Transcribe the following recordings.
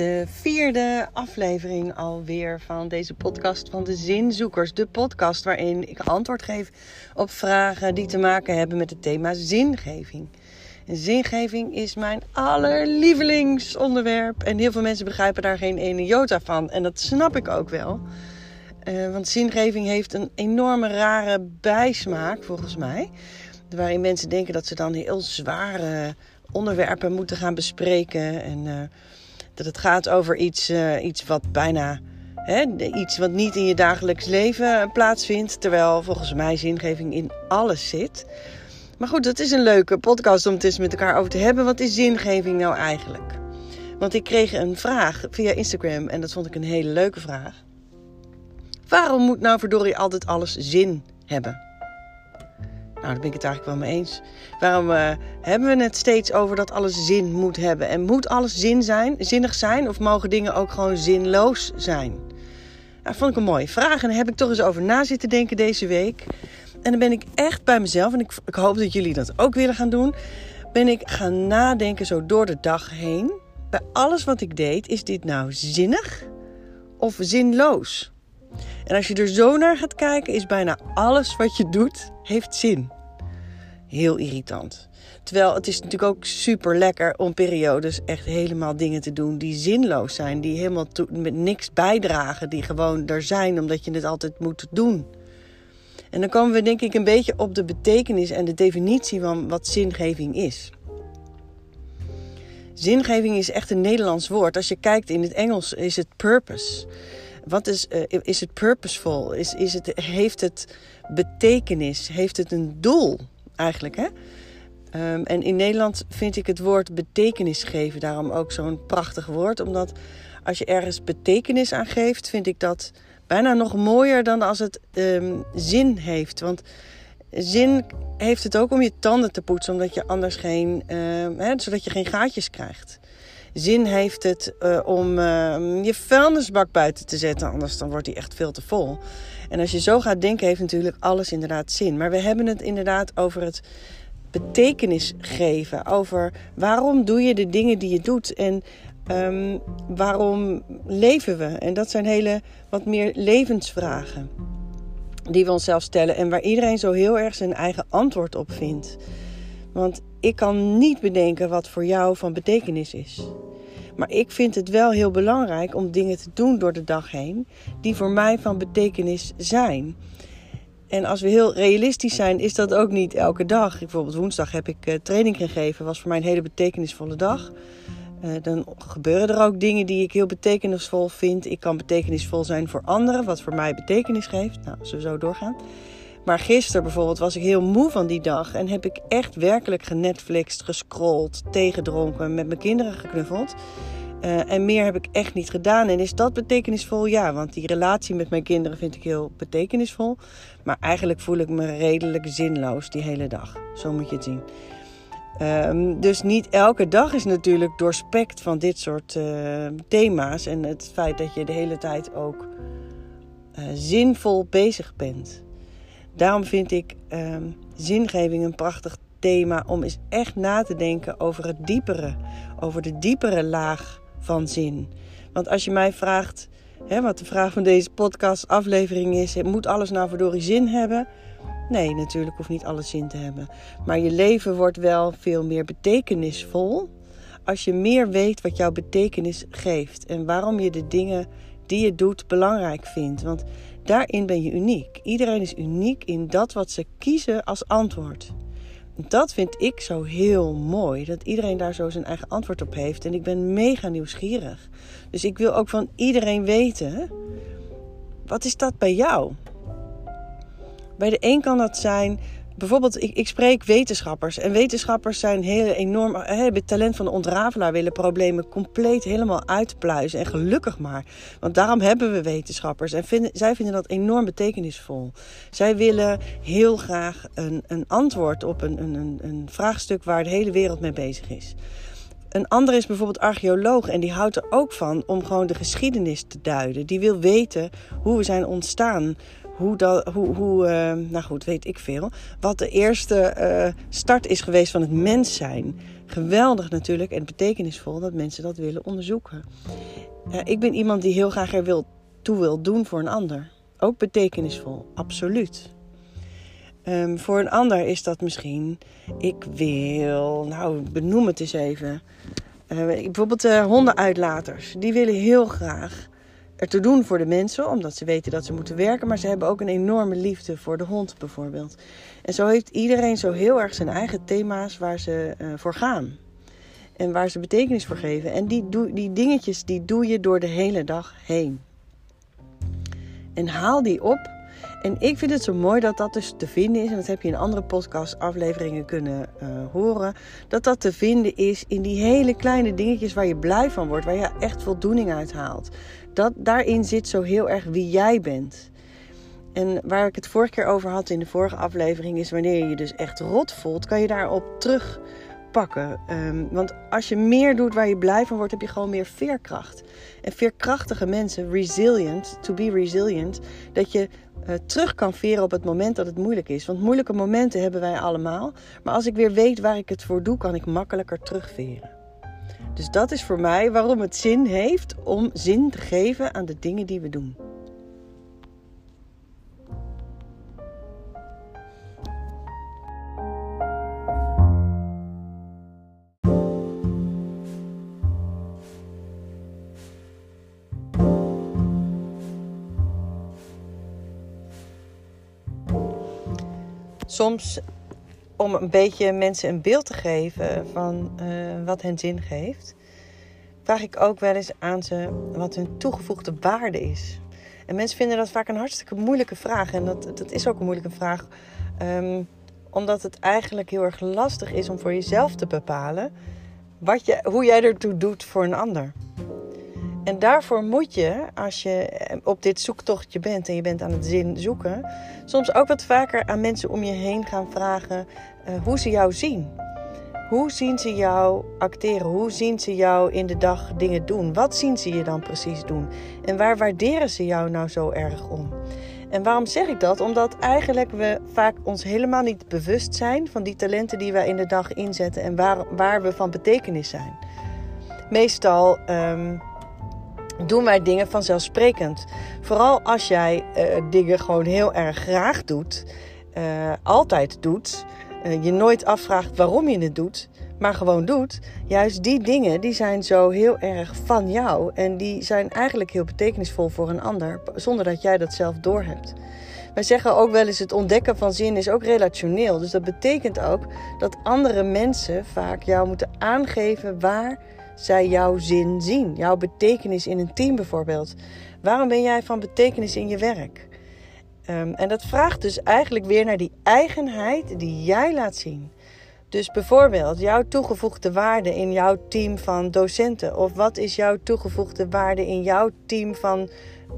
de vierde aflevering alweer van deze podcast van de Zinzoekers. De podcast waarin ik antwoord geef op vragen die te maken hebben met het thema zingeving. En zingeving is mijn allerlievelingsonderwerp. En heel veel mensen begrijpen daar geen ene jota van. En dat snap ik ook wel. Uh, want zingeving heeft een enorme rare bijsmaak, volgens mij. Waarin mensen denken dat ze dan heel zware onderwerpen moeten gaan bespreken. En uh, dat het gaat over iets, uh, iets wat bijna. Hè, iets wat niet in je dagelijks leven plaatsvindt. Terwijl volgens mij zingeving in alles zit. Maar goed, het is een leuke podcast om het eens met elkaar over te hebben. Wat is zingeving nou eigenlijk? Want ik kreeg een vraag via Instagram en dat vond ik een hele leuke vraag. Waarom moet nou verdorie altijd alles zin hebben? Nou, daar ben ik het eigenlijk wel mee eens. Waarom uh, hebben we het steeds over dat alles zin moet hebben? En moet alles zin zijn, zinnig zijn? Of mogen dingen ook gewoon zinloos zijn? Nou, vond ik een mooie vraag. En daar heb ik toch eens over na zitten denken deze week. En dan ben ik echt bij mezelf, en ik, ik hoop dat jullie dat ook willen gaan doen. Ben ik gaan nadenken zo door de dag heen. Bij alles wat ik deed, is dit nou zinnig of zinloos? En als je er zo naar gaat kijken, is bijna alles wat je doet, heeft zin. Heel irritant. Terwijl het is natuurlijk ook super lekker om periodes echt helemaal dingen te doen die zinloos zijn. Die helemaal met niks bijdragen. Die gewoon er zijn omdat je het altijd moet doen. En dan komen we denk ik een beetje op de betekenis en de definitie van wat zingeving is. Zingeving is echt een Nederlands woord. Als je kijkt in het Engels is het purpose. Wat is, uh, is het purposeful? Is, is het, heeft het betekenis? Heeft het een doel eigenlijk? Hè? Um, en in Nederland vind ik het woord betekenis geven daarom ook zo'n prachtig woord. Omdat als je ergens betekenis aan geeft, vind ik dat bijna nog mooier dan als het um, zin heeft. Want zin heeft het ook om je tanden te poetsen, omdat je anders geen, uh, hè, zodat je geen gaatjes krijgt zin heeft het uh, om uh, je vuilnisbak buiten te zetten. Anders dan wordt die echt veel te vol. En als je zo gaat denken, heeft natuurlijk alles inderdaad zin. Maar we hebben het inderdaad over het betekenis geven. Over waarom doe je de dingen die je doet. En um, waarom leven we? En dat zijn hele wat meer levensvragen. Die we onszelf stellen. En waar iedereen zo heel erg zijn eigen antwoord op vindt. Want ik kan niet bedenken wat voor jou van betekenis is. Maar ik vind het wel heel belangrijk om dingen te doen door de dag heen die voor mij van betekenis zijn. En als we heel realistisch zijn, is dat ook niet elke dag. Bijvoorbeeld woensdag heb ik uh, training gegeven, was voor mij een hele betekenisvolle dag. Uh, dan gebeuren er ook dingen die ik heel betekenisvol vind. Ik kan betekenisvol zijn voor anderen, wat voor mij betekenis geeft. Nou, als we zo doorgaan. Maar gisteren bijvoorbeeld was ik heel moe van die dag. En heb ik echt werkelijk genetflixt, gescrolld, tegedronken, met mijn kinderen geknuffeld. Uh, en meer heb ik echt niet gedaan. En is dat betekenisvol? Ja, want die relatie met mijn kinderen vind ik heel betekenisvol. Maar eigenlijk voel ik me redelijk zinloos die hele dag. Zo moet je het zien. Um, dus niet elke dag is natuurlijk doorspekt van dit soort uh, thema's. En het feit dat je de hele tijd ook uh, zinvol bezig bent. Daarom vind ik um, zingeving een prachtig thema om eens echt na te denken over het diepere, over de diepere laag van zin. Want als je mij vraagt, hè, wat de vraag van deze podcast-aflevering is: moet alles nou verdorie zin hebben? Nee, natuurlijk hoeft niet alles zin te hebben. Maar je leven wordt wel veel meer betekenisvol als je meer weet wat jouw betekenis geeft en waarom je de dingen die je doet belangrijk vindt. Want Daarin ben je uniek. Iedereen is uniek in dat wat ze kiezen als antwoord. Dat vind ik zo heel mooi, dat iedereen daar zo zijn eigen antwoord op heeft. En ik ben mega nieuwsgierig. Dus ik wil ook van iedereen weten, wat is dat bij jou? Bij de een kan dat zijn bijvoorbeeld, ik, ik, spreek wetenschappers. En wetenschappers zijn heel enorm, hebben het talent van de ontrafelaar, willen problemen compleet helemaal uitpluizen. En gelukkig maar. Want daarom hebben we wetenschappers. En vinden, zij vinden dat enorm betekenisvol. Zij willen heel graag een, een antwoord op een, een, een vraagstuk waar de hele wereld mee bezig is. Een ander is bijvoorbeeld archeoloog en die houdt er ook van om gewoon de geschiedenis te duiden. Die wil weten hoe we zijn ontstaan, hoe, dat, hoe, hoe uh, nou goed, weet ik veel. Wat de eerste uh, start is geweest van het mens zijn. Geweldig natuurlijk en betekenisvol dat mensen dat willen onderzoeken. Uh, ik ben iemand die heel graag er wil, toe wil doen voor een ander. Ook betekenisvol, absoluut. Um, voor een ander is dat misschien, ik wil, nou benoem het eens even. bijvoorbeeld hondenuitlaters, die willen heel graag er te doen voor de mensen, omdat ze weten dat ze moeten werken, maar ze hebben ook een enorme liefde voor de hond bijvoorbeeld. En zo heeft iedereen zo heel erg zijn eigen thema's waar ze uh, voor gaan. En waar ze betekenis voor geven. En die, die dingetjes die doe je door de hele dag heen. En haal die op. En ik vind het zo mooi dat dat dus te vinden is. En dat heb je in andere podcast-afleveringen kunnen uh, horen. Dat dat te vinden is in die hele kleine dingetjes waar je blij van wordt. Waar je echt voldoening uit haalt dat, daarin zit zo heel erg wie jij bent. En waar ik het vorige keer over had in de vorige aflevering, is wanneer je je dus echt rot voelt, kan je daarop terugpakken. Um, want als je meer doet waar je blij van wordt, heb je gewoon meer veerkracht. En veerkrachtige mensen, resilient, to be resilient, dat je uh, terug kan veren op het moment dat het moeilijk is. Want moeilijke momenten hebben wij allemaal. Maar als ik weer weet waar ik het voor doe, kan ik makkelijker terugveren. Dus dat is voor mij waarom het zin heeft om zin te geven aan de dingen die we doen. Soms om een beetje mensen een beeld te geven van uh, wat hen zin geeft, vraag ik ook wel eens aan ze wat hun toegevoegde waarde is. En mensen vinden dat vaak een hartstikke moeilijke vraag. En dat, dat is ook een moeilijke vraag, um, omdat het eigenlijk heel erg lastig is om voor jezelf te bepalen wat je, hoe jij ertoe doet voor een ander. En daarvoor moet je, als je op dit zoektochtje bent en je bent aan het zin zoeken, soms ook wat vaker aan mensen om je heen gaan vragen uh, hoe ze jou zien. Hoe zien ze jou acteren? Hoe zien ze jou in de dag dingen doen? Wat zien ze je dan precies doen? En waar waarderen ze jou nou zo erg om? En waarom zeg ik dat? Omdat eigenlijk we vaak ons helemaal niet bewust zijn van die talenten die wij in de dag inzetten en waar, waar we van betekenis zijn. Meestal um, doen wij dingen vanzelfsprekend. Vooral als jij uh, dingen gewoon heel erg graag doet, uh, altijd doet, uh, je nooit afvraagt waarom je het doet, maar gewoon doet. Juist die dingen die zijn zo heel erg van jou en die zijn eigenlijk heel betekenisvol voor een ander, zonder dat jij dat zelf doorhebt. Wij zeggen ook wel eens het ontdekken van zin is ook relationeel. Dus dat betekent ook dat andere mensen vaak jou moeten aangeven waar zij jouw zin zien, jouw betekenis in een team bijvoorbeeld. Waarom ben jij van betekenis in je werk? Um, en dat vraagt dus eigenlijk weer naar die eigenheid die jij laat zien. Dus bijvoorbeeld jouw toegevoegde waarde in jouw team van docenten. Of wat is jouw toegevoegde waarde in jouw team van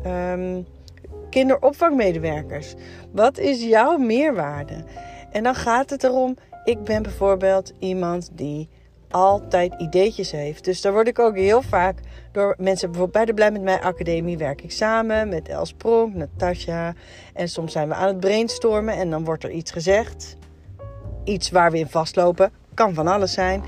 um, kinderopvangmedewerkers? Wat is jouw meerwaarde? En dan gaat het erom, ik ben bijvoorbeeld iemand die altijd ideetjes heeft. Dus daar word ik ook heel vaak door mensen, bijvoorbeeld bij de Blij met mij academie werk ik samen met Els Pronk, Natasja. En soms zijn we aan het brainstormen en dan wordt er iets gezegd. Iets waar we in vastlopen. Kan van alles zijn.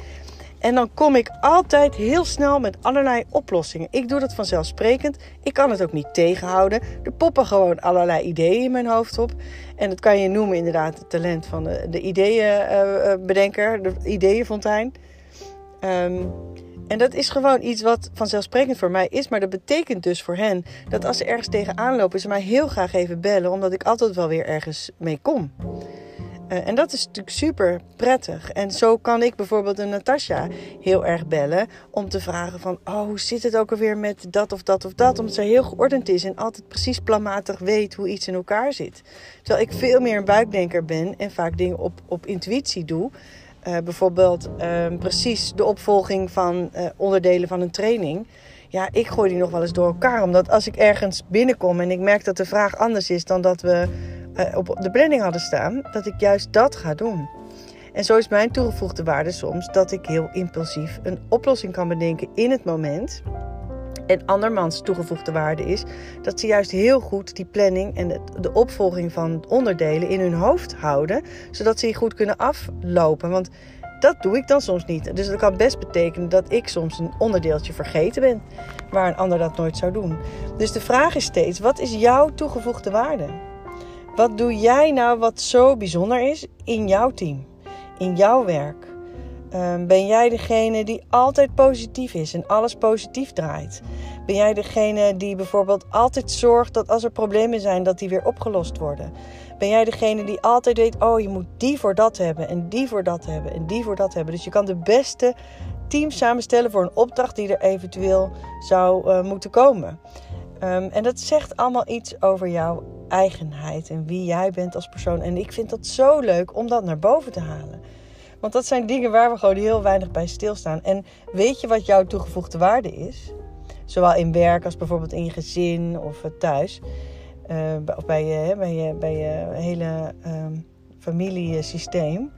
En dan kom ik altijd heel snel met allerlei oplossingen. Ik doe dat vanzelfsprekend. Ik kan het ook niet tegenhouden. Er poppen gewoon allerlei ideeën in mijn hoofd op. En dat kan je noemen inderdaad het talent van de, de ideeënbedenker, de ideeënfontein. Um, en dat is gewoon iets wat vanzelfsprekend voor mij is. Maar dat betekent dus voor hen dat als ze ergens tegenaan lopen, ze mij heel graag even bellen. Omdat ik altijd wel weer ergens mee kom. Uh, en dat is natuurlijk super prettig. En zo kan ik bijvoorbeeld een Natasja heel erg bellen om te vragen van... oh, hoe zit het ook alweer met dat of dat of dat? Omdat zij heel geordend is en altijd precies planmatig weet hoe iets in elkaar zit. Terwijl ik veel meer een buikdenker ben en vaak dingen op, op intuïtie doe... Uh, bijvoorbeeld uh, precies de opvolging van uh, onderdelen van een training. Ja, ik gooi die nog wel eens door elkaar. Omdat als ik ergens binnenkom en ik merk dat de vraag anders is dan dat we eh, op de planning hadden staan, dat ik juist dat ga doen. En zo is mijn toegevoegde waarde soms dat ik heel impulsief een oplossing kan bedenken in het moment. En andermans toegevoegde waarde is dat ze juist heel goed die planning en de opvolging van onderdelen in hun hoofd houden, zodat ze goed kunnen aflopen. Want dat doe ik dan soms niet. Dus dat kan best betekenen dat ik soms een onderdeeltje vergeten ben, waar een ander dat nooit zou doen. Dus de vraag is steeds: wat is jouw toegevoegde waarde? Wat doe jij nou wat zo bijzonder is in jouw team, in jouw werk? Ehm, ben jij degene die altijd positief is en alles positief draait? Ben jij degene die bijvoorbeeld altijd zorgt dat als er problemen zijn, dat die weer opgelost worden? Ben jij degene die altijd weet, oh je moet die voor dat hebben en die voor dat hebben en die voor dat hebben? Dus je kan de beste team samenstellen voor een opdracht die er eventueel zou uh, moeten komen. Um, en dat zegt allemaal iets over jouw eigenheid en wie jij bent als persoon. En ik vind dat zo leuk om dat naar boven te halen. Want dat zijn dingen waar we gewoon heel weinig bij stilstaan. En weet je wat jouw toegevoegde waarde is? Zowel in werk als bijvoorbeeld in je gezin of thuis. Uh, of bij je, bij je, bij je hele um, familiesysteem.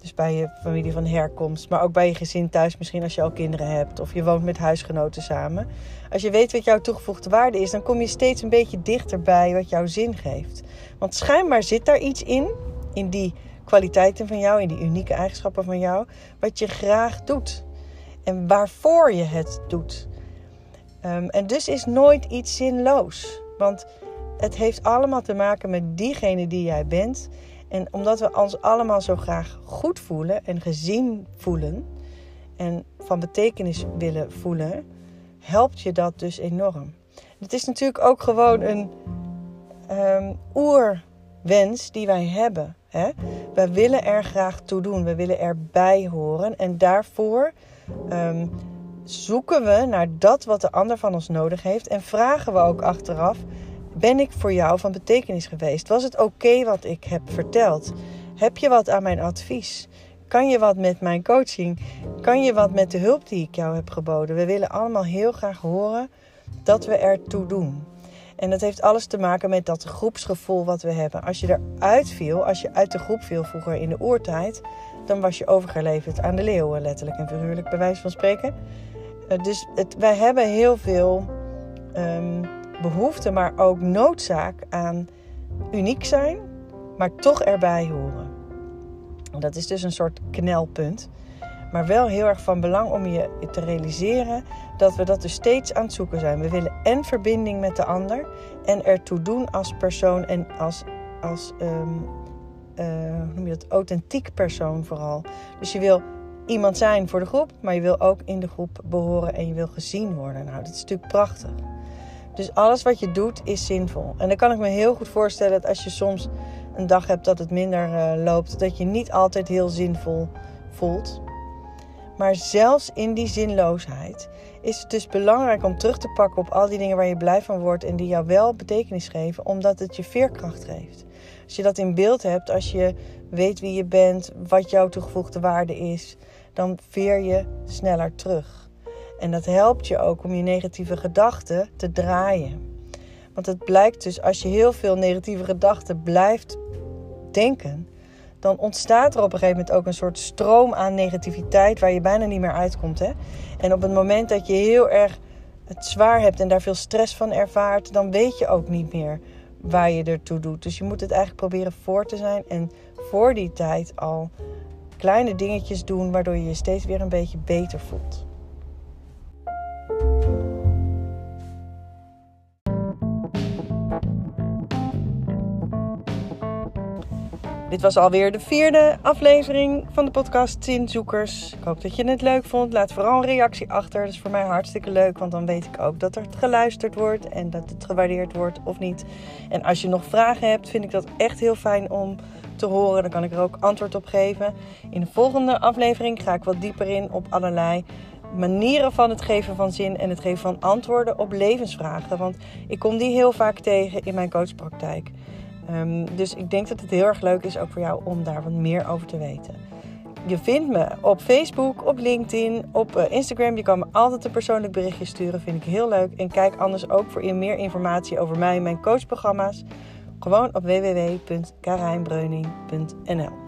Dus bij je familie van herkomst, maar ook bij je gezin thuis, misschien als je al kinderen hebt of je woont met huisgenoten samen. Als je weet wat jouw toegevoegde waarde is, dan kom je steeds een beetje dichter bij wat jouw zin geeft. Want schijnbaar zit daar iets in, in die kwaliteiten van jou, in die unieke eigenschappen van jou, wat je graag doet en waarvoor je het doet. Um, en dus is nooit iets zinloos, want het heeft allemaal te maken met diegene die jij bent. En omdat we ons allemaal zo graag goed voelen en gezien voelen en van betekenis willen voelen, helpt je dat dus enorm. Het is natuurlijk ook gewoon een um, oerwens die wij hebben. Wij willen er graag toe doen, we willen erbij horen en daarvoor um, zoeken we naar dat wat de ander van ons nodig heeft en vragen we ook achteraf ben ik voor jou van betekenis geweest? Was het oké wat ik heb verteld? Heb je wat aan mijn advies? Kan je wat met mijn coaching? Kan je wat met de hulp die ik jou heb geboden? We willen allemaal heel graag horen dat we ertoe doen. En dat heeft alles te maken met dat groepsgevoel wat we hebben. Als je eruit viel, als je uit de groep viel vroeger in de oertijd, dan was je overgeleverd aan de leeuwen, letterlijk en figuurlijk, bij wijze van spreken. Eh, dus het, wij hebben heel veel um, behoefte, maar ook noodzaak aan uniek zijn, maar toch erbij horen. Dat is dus een soort knelpunt. Maar wel heel erg van belang om je te realiseren dat we dat dus steeds aan het zoeken zijn. We willen en verbinding met de ander en ertoe doen als persoon en als, als um, uh, hoe noem je dat, authentiek persoon vooral. Dus je wil iemand zijn voor de groep, maar je wil ook in de groep behoren en je wil gezien worden. Nou, dat is natuurlijk prachtig. Dus alles wat je doet is zinvol. En dan kan ik me heel goed voorstellen dat als je soms een dag hebt dat het minder uh, loopt, dat je niet altijd heel zinvol voelt. Maar zelfs in die zinloosheid is het dus belangrijk om terug te pakken op al die dingen waar je blij van wordt en die jou wel betekenis geven, omdat het je veerkracht geeft. Als je dat in beeld hebt, als je weet wie je bent, wat jouw toegevoegde waarde is, dan veer je sneller terug. En dat helpt je ook om je negatieve gedachten te draaien. Want het blijkt dus, als je heel veel negatieve gedachten blijft denken, dan ontstaat er op een gegeven moment ook een soort stroom aan negativiteit waar je bijna niet meer uitkomt. Hè? En op het moment dat je heel erg het zwaar hebt en daar veel stress van ervaart, dan weet je ook niet meer waar je ertoe doet. Dus je moet het eigenlijk proberen voor te zijn en voor die tijd al kleine dingetjes doen, waardoor je je steeds weer een beetje beter voelt. Dit was alweer de vierde aflevering van de podcast Zinzoekers. Ik hoop dat je het leuk vond. Laat vooral een reactie achter. Dat is voor mij hartstikke leuk, want dan weet ik ook dat er geluisterd wordt en dat het gewaardeerd wordt of niet. En als je nog vragen hebt, vind ik dat echt heel fijn om te horen. Dan kan ik er ook antwoord op geven. In de volgende aflevering ga ik wat dieper in op allerlei manieren van het geven van zin en het geven van antwoorden op levensvragen. Want ik kom die heel vaak tegen in mijn coachpraktijk. Um, dus ik denk dat het heel erg leuk is ook voor jou om daar wat meer over te weten. Je vindt me op Facebook, op LinkedIn, op uh, Instagram. Je kan me altijd een persoonlijk berichtje sturen. Vind ik heel leuk. En kijk anders ook voor meer informatie over mij en mijn coachprogramma's. Gewoon op www.karijnbreuning.nl